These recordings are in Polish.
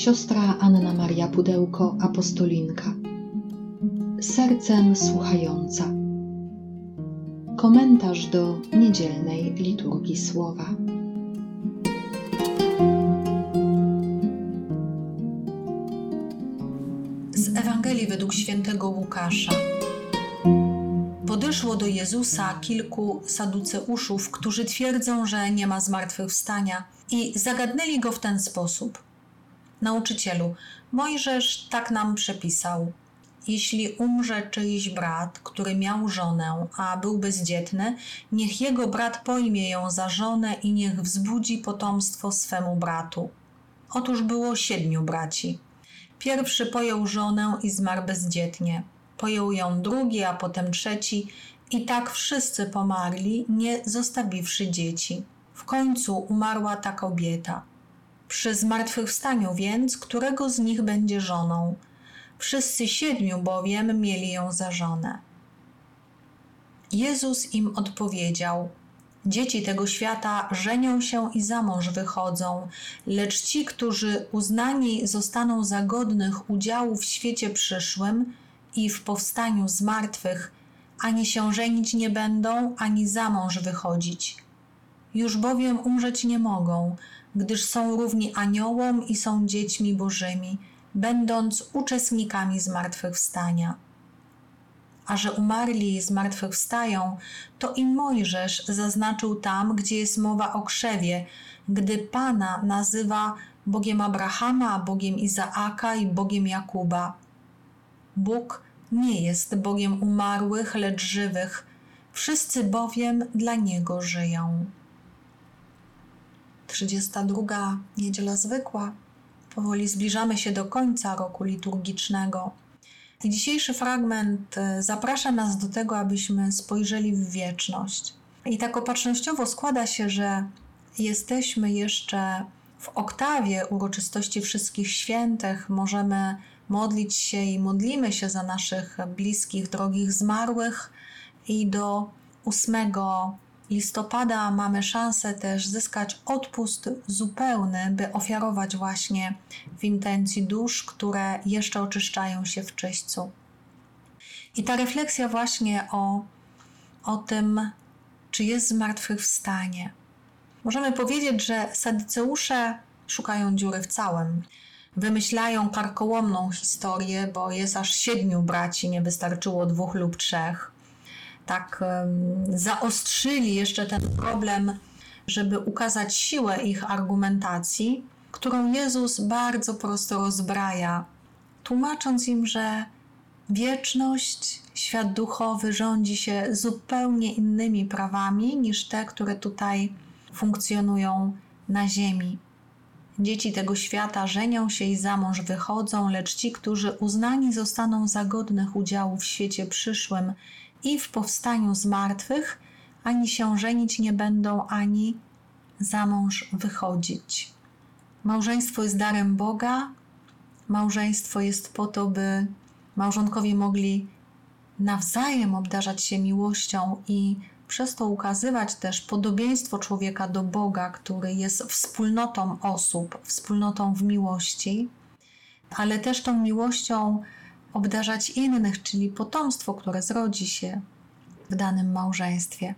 siostra Anna Maria Pudełko, apostolinka. Sercem słuchająca. Komentarz do niedzielnej liturgii słowa. Z Ewangelii według świętego Łukasza. Podeszło do Jezusa kilku saduceuszów, którzy twierdzą, że nie ma zmartwychwstania, i zagadnęli go w ten sposób – Nauczycielu, Mojżesz tak nam przepisał. Jeśli umrze czyjś brat, który miał żonę, a był bezdzietny, niech jego brat pojmie ją za żonę i niech wzbudzi potomstwo swemu bratu. Otóż było siedmiu braci. Pierwszy pojął żonę i zmarł bezdzietnie. Pojął ją drugi, a potem trzeci, i tak wszyscy pomarli, nie zostawiwszy dzieci. W końcu umarła ta kobieta. Przy zmartwychwstaniu więc, którego z nich będzie żoną? Wszyscy siedmiu bowiem mieli ją za żonę. Jezus im odpowiedział: Dzieci tego świata żenią się i za mąż wychodzą, lecz ci, którzy uznani zostaną za godnych udziału w świecie przyszłym i w powstaniu z martwych, ani się żenić nie będą, ani za mąż wychodzić. Już bowiem umrzeć nie mogą, gdyż są równi aniołom i są dziećmi bożymi, będąc uczestnikami zmartwychwstania. A że umarli zmartwychwstają, to i Mojżesz zaznaczył tam, gdzie jest mowa o krzewie, gdy Pana nazywa Bogiem Abrahama, Bogiem Izaaka i Bogiem Jakuba. Bóg nie jest Bogiem umarłych, lecz żywych, wszyscy bowiem dla Niego żyją. 32. Niedziela Zwykła. Powoli zbliżamy się do końca roku liturgicznego. I dzisiejszy fragment e, zaprasza nas do tego, abyśmy spojrzeli w wieczność. I tak opatrznościowo składa się, że jesteśmy jeszcze w oktawie uroczystości wszystkich świętych. Możemy modlić się i modlimy się za naszych bliskich, drogich zmarłych i do 8 listopada mamy szansę też zyskać odpust zupełny, by ofiarować właśnie w intencji dusz, które jeszcze oczyszczają się w czyśćcu. I ta refleksja właśnie o, o tym, czy jest zmartwychwstanie. Możemy powiedzieć, że sadyceusze szukają dziury w całym. Wymyślają karkołomną historię, bo jest aż siedmiu braci, nie wystarczyło dwóch lub trzech tak zaostrzyli jeszcze ten problem, żeby ukazać siłę ich argumentacji, którą Jezus bardzo prosto rozbraja, tłumacząc im, że wieczność, świat duchowy rządzi się zupełnie innymi prawami niż te, które tutaj funkcjonują na ziemi. Dzieci tego świata żenią się i za mąż wychodzą, lecz ci, którzy uznani zostaną za godnych udziału w świecie przyszłym i w powstaniu z martwych, ani się żenić nie będą, ani za mąż wychodzić. Małżeństwo jest darem Boga. Małżeństwo jest po to, by małżonkowie mogli nawzajem obdarzać się miłością i przez to ukazywać też podobieństwo człowieka do Boga, który jest wspólnotą osób, wspólnotą w miłości, ale też tą miłością obdarzać innych, czyli potomstwo, które zrodzi się w danym małżeństwie.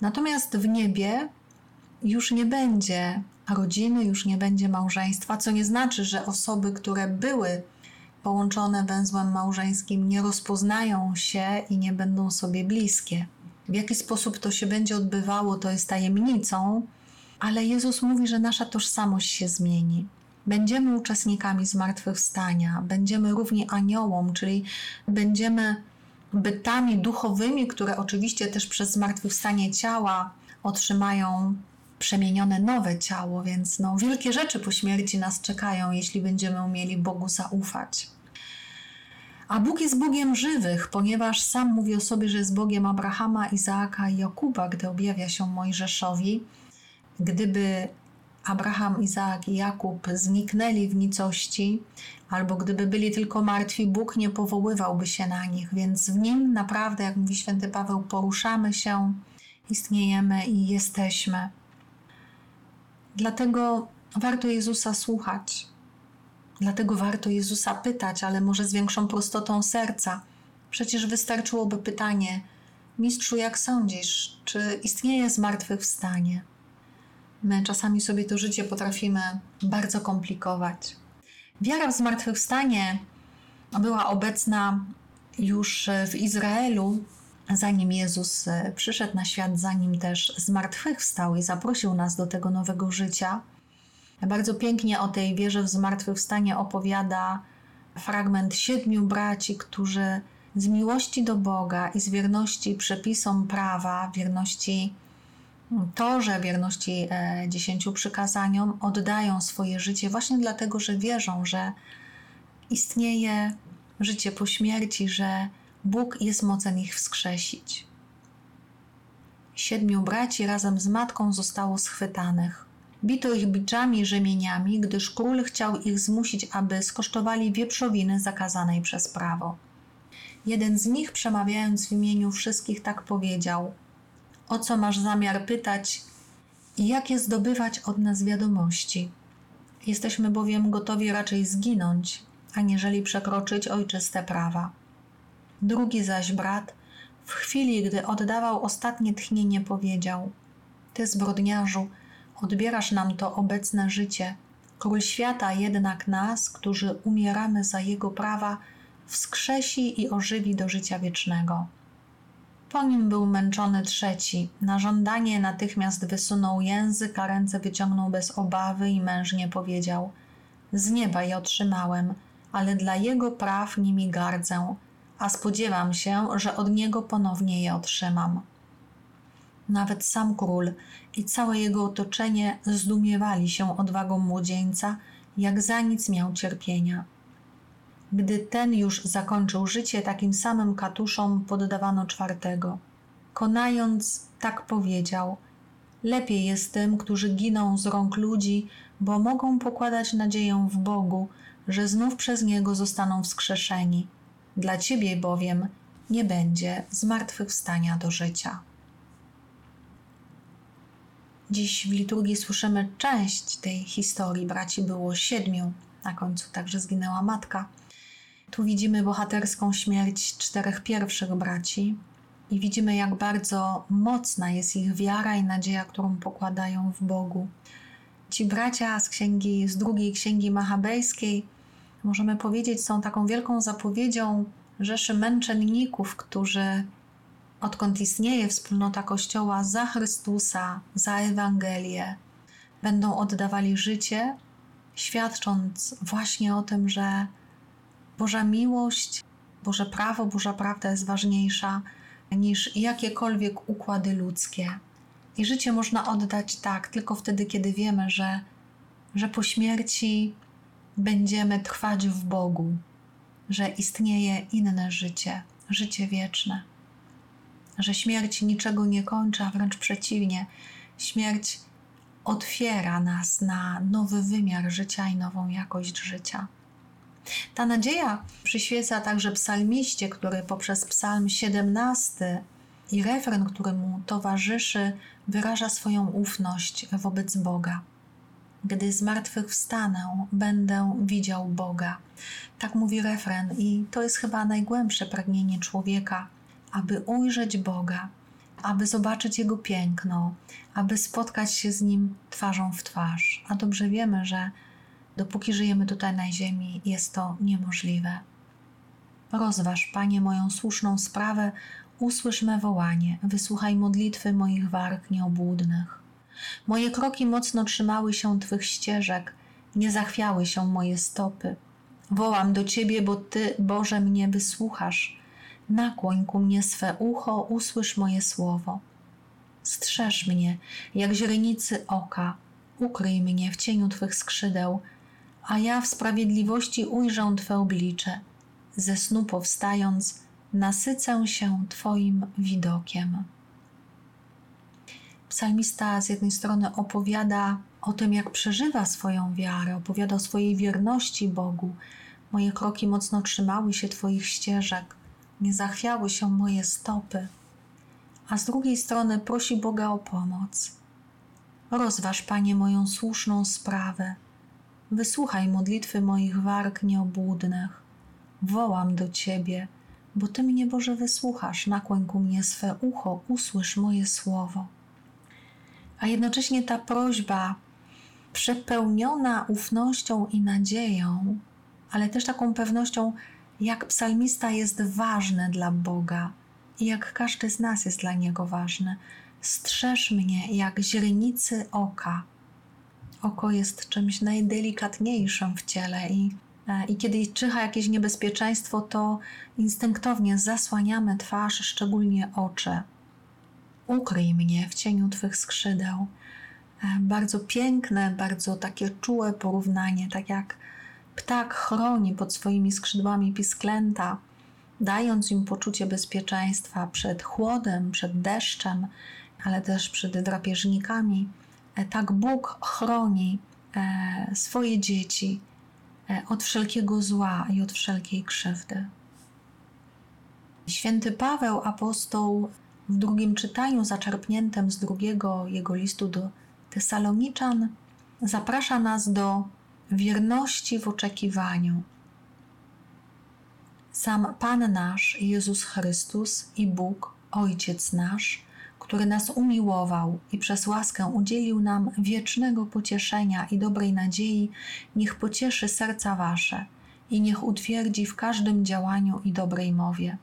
Natomiast w niebie już nie będzie rodziny, już nie będzie małżeństwa, co nie znaczy, że osoby, które były połączone węzłem małżeńskim, nie rozpoznają się i nie będą sobie bliskie. W jaki sposób to się będzie odbywało, to jest tajemnicą, ale Jezus mówi, że nasza tożsamość się zmieni będziemy uczestnikami zmartwychwstania, będziemy równi aniołom, czyli będziemy bytami duchowymi, które oczywiście też przez zmartwychwstanie ciała otrzymają przemienione nowe ciało, więc no, wielkie rzeczy po śmierci nas czekają, jeśli będziemy umieli Bogu zaufać. A Bóg jest Bogiem żywych, ponieważ sam mówi o sobie, że jest Bogiem Abrahama, Izaaka i Jakuba, gdy objawia się Mojżeszowi. Gdyby Abraham, Izaak i Jakub zniknęli w nicości, albo gdyby byli tylko martwi, Bóg nie powoływałby się na nich, więc w nim naprawdę, jak mówi święty Paweł, poruszamy się, istniejemy i jesteśmy. Dlatego warto Jezusa słuchać. Dlatego warto Jezusa pytać, ale może z większą prostotą serca. Przecież wystarczyłoby pytanie: Mistrzu, jak sądzisz, czy istnieje zmartwychwstanie? My czasami sobie to życie potrafimy bardzo komplikować. Wiara w zmartwychwstanie była obecna już w Izraelu, zanim Jezus przyszedł na świat, zanim też zmartwychwstał i zaprosił nas do tego nowego życia. Bardzo pięknie o tej wierze w zmartwychwstanie opowiada fragment siedmiu braci, którzy z miłości do Boga i z wierności przepisom prawa, wierności Torze, wierności e, dziesięciu przykazaniom, oddają swoje życie właśnie dlatego, że wierzą, że istnieje życie po śmierci, że Bóg jest mocen ich wskrzesić. Siedmiu braci razem z matką zostało schwytanych. Bito ich biczami rzemieniami, gdyż król chciał ich zmusić, aby skosztowali wieprzowiny zakazanej przez prawo. Jeden z nich, przemawiając w imieniu wszystkich, tak powiedział: O co masz zamiar pytać i jakie zdobywać od nas wiadomości? Jesteśmy bowiem gotowi raczej zginąć, aniżeli przekroczyć ojczyste prawa. Drugi zaś brat, w chwili, gdy oddawał ostatnie tchnienie, powiedział: Ty, zbrodniarzu, odbierasz nam to obecne życie. Król świata jednak nas, którzy umieramy za jego prawa, wskrzesi i ożywi do życia wiecznego. Po nim był męczony trzeci. Na żądanie natychmiast wysunął język, a ręce wyciągnął bez obawy i mężnie powiedział: Z nieba je otrzymałem, ale dla jego praw nimi gardzę, a spodziewam się, że od niego ponownie je otrzymam. Nawet sam król i całe jego otoczenie zdumiewali się odwagą młodzieńca, jak za nic miał cierpienia. Gdy ten już zakończył życie, takim samym katuszom poddawano czwartego. Konając, tak powiedział: Lepiej jest tym, którzy giną z rąk ludzi, bo mogą pokładać nadzieję w Bogu, że znów przez niego zostaną wskrzeszeni. Dla ciebie bowiem nie będzie zmartwychwstania do życia. Dziś w liturgii słyszymy część tej historii. Braci było siedmiu, na końcu także zginęła matka. Tu widzimy bohaterską śmierć czterech pierwszych braci i widzimy, jak bardzo mocna jest ich wiara i nadzieja, którą pokładają w Bogu. Ci bracia z księgi, z drugiej księgi machabejskiej, możemy powiedzieć, są taką wielką zapowiedzią rzeszy męczenników, którzy odkąd istnieje wspólnota Kościoła za Chrystusa, za Ewangelię, będą oddawali życie, świadcząc właśnie o tym, że Boża miłość, Boże prawo, Boża prawda jest ważniejsza niż jakiekolwiek układy ludzkie. I życie można oddać tak, tylko wtedy, kiedy wiemy, że, że po śmierci będziemy trwać w Bogu, że istnieje inne życie, życie wieczne, że śmierć niczego nie kończy, a wręcz przeciwnie, śmierć otwiera nas na nowy wymiar życia i nową jakość życia. Ta nadzieja przyświeca także psalmiście, który poprzez psalm 17 i refren, który mu towarzyszy, wyraża swoją ufność wobec Boga. Gdy zmartwychwstanę, będę widział Boga. Tak mówi refren, i to jest chyba najgłębsze pragnienie człowieka, aby ujrzeć Boga, aby zobaczyć Jego piękno, aby spotkać się z Nim twarzą w twarz. A dobrze wiemy, że Dopóki żyjemy tutaj na ziemi, jest to niemożliwe. Rozważ, Panie, moją słuszną sprawę, usłysz me wołanie, wysłuchaj modlitwy moich warg nieobłudnych. Moje kroki mocno trzymały się Twych ścieżek, nie zachwiały się moje stopy. Wołam do Ciebie, bo Ty, Boże, mnie wysłuchasz. Nakłoń ku mnie swe ucho, usłysz moje słowo. Strzeż mnie, jak źrenicy oka, ukryj mnie w cieniu Twych skrzydeł, a ja w sprawiedliwości ujrzę Twe oblicze. Ze snu powstając, nasycę się Twoim widokiem. Psalmista z jednej strony opowiada o tym, jak przeżywa swoją wiarę, opowiada o swojej wierności Bogu. Moje kroki mocno trzymały się Twoich ścieżek, nie zachwiały się moje stopy. A z drugiej strony prosi Boga o pomoc. Rozważ, Panie, moją słuszną sprawę wysłuchaj modlitwy moich warg nieobłudnych. Wołam do Ciebie, bo Ty mnie, Boże, wysłuchasz, nakłoń ku mnie swe ucho, usłysz moje słowo. A jednocześnie ta prośba, przepełniona ufnością i nadzieją, ale też taką pewnością, jak psalmista jest ważny dla Boga i jak każdy z nas jest dla Niego ważny. Strzeż mnie jak źrenicy oka. Oko jest czymś najdelikatniejszym w ciele i, e, i kiedy czyha jakieś niebezpieczeństwo, to instynktownie zasłaniamy twarz, szczególnie oczy. Ukryj mnie w cieniu Twych skrzydeł. E, bardzo piękne, bardzo takie czułe porównanie, tak jak ptak chroni pod swoimi skrzydłami pisklęta, dając im poczucie bezpieczeństwa przed chłodem, przed deszczem, ale też przed drapieżnikami. E, tak Bóg chroni e, swoje dzieci od wszelkiego zła i od wszelkiej krzywdy. Święty Paweł, apostoł, w drugim czytaniu zaczerpniętym z drugiego jego listu do Tesaloniczan zaprasza nas do wierności w oczekiwaniu. Sam Pan nasz, Jezus Chrystus i Bóg, Ojciec nasz, który nas umiłował i przez łaskę udzielił nam wiecznego pocieszenia i dobrej nadziei, niech pocieszy serca wasze i niech utwierdzi w każdym działaniu i dobrej mowie.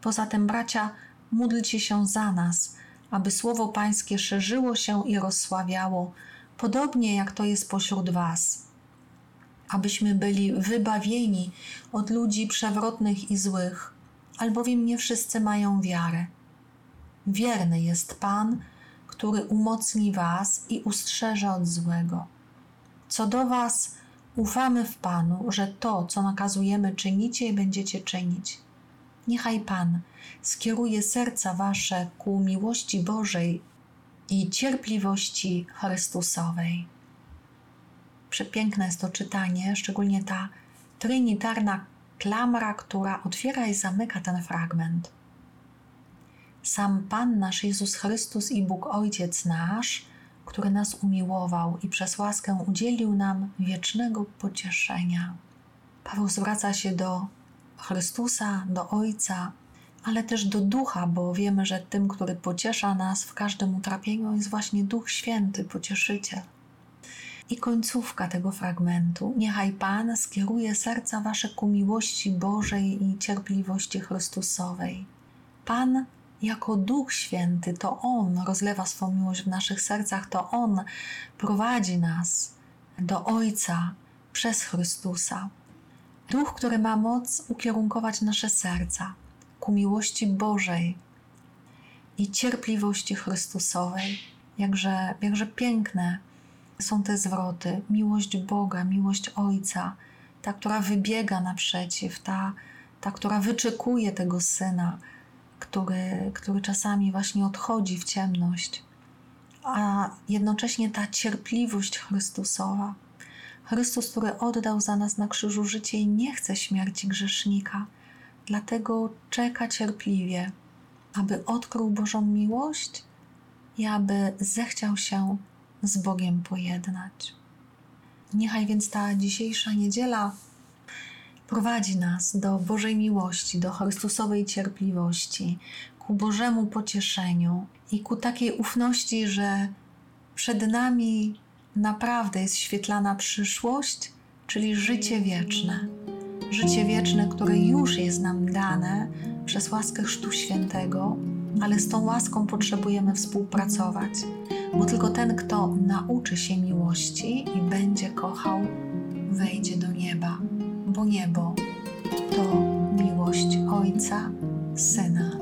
Poza tym, bracia, módlcie się za nas, aby słowo Pańskie szerzyło się i rozsławiało, podobnie jak to jest pośród Was. Abyśmy byli wybawieni od ludzi przewrotnych i złych, albowiem nie wszyscy mają wiarę. Wierny jest Pan, który umocni Was i ustrzeże od złego. Co do Was, ufamy w Panu, że to, co nakazujemy, czynicie i będziecie czynić. Niechaj Pan skieruje serca Wasze ku miłości Bożej i cierpliwości Chrystusowej. Przepiękne jest to czytanie, szczególnie ta trinitarna klamra, która otwiera i zamyka ten fragment. Sam Pan nasz Jezus Chrystus i Bóg Ojciec nasz, który nas umiłował i przez łaskę udzielił nam wiecznego pocieszenia. Paweł zwraca się do Chrystusa, do Ojca, ale też do Ducha, bo wiemy, że tym, który pociesza nas w każdym utrapieniu, jest właśnie Duch Święty, pocieszyciel. I końcówka tego fragmentu. Niechaj Pan skieruje serca Wasze ku miłości Bożej i cierpliwości Chrystusowej. Pan jako Duch Święty, to On rozlewa swą miłość w naszych sercach, to On prowadzi nas do Ojca przez Chrystusa. Duch, który ma moc ukierunkować nasze serca ku miłości Bożej i cierpliwości Chrystusowej. Jakże, jakże piękne są te zwroty. Miłość Boga, miłość Ojca, ta, która wybiega naprzeciw, ta, ta która wyczekuje tego Syna, który, który czasami właśnie odchodzi w ciemność, a jednocześnie ta cierpliwość Chrystusowa Chrystus, który oddał za nas na krzyżu życie i nie chce śmierci grzesznika, dlatego czeka cierpliwie, aby odkrył Bożą miłość i aby zechciał się z Bogiem pojednać. Niechaj więc ta dzisiejsza niedziela prowadzi nas do Bożej miłości, do Chrystusowej cierpliwości, ku Bożemu pocieszeniu i ku takiej ufności, że przed nami naprawdę jest świetlana przyszłość, czyli życie wieczne. Życie wieczne, które już jest nam dane przez łaskę Chrztu Świętego, ale z tą łaską potrzebujemy współpracować, bo tylko ten, kto nauczy się miłości i będzie kochał, wejdzie do nieba, bo niebo to miłość Ojca, Syna